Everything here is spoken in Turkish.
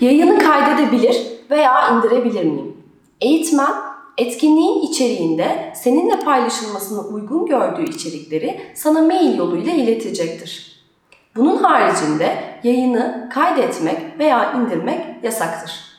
Yayını kaydedebilir veya indirebilir miyim? Eğitmen, etkinliğin içeriğinde seninle paylaşılmasını uygun gördüğü içerikleri sana mail yoluyla iletecektir. Bunun haricinde yayını kaydetmek veya indirmek yasaktır.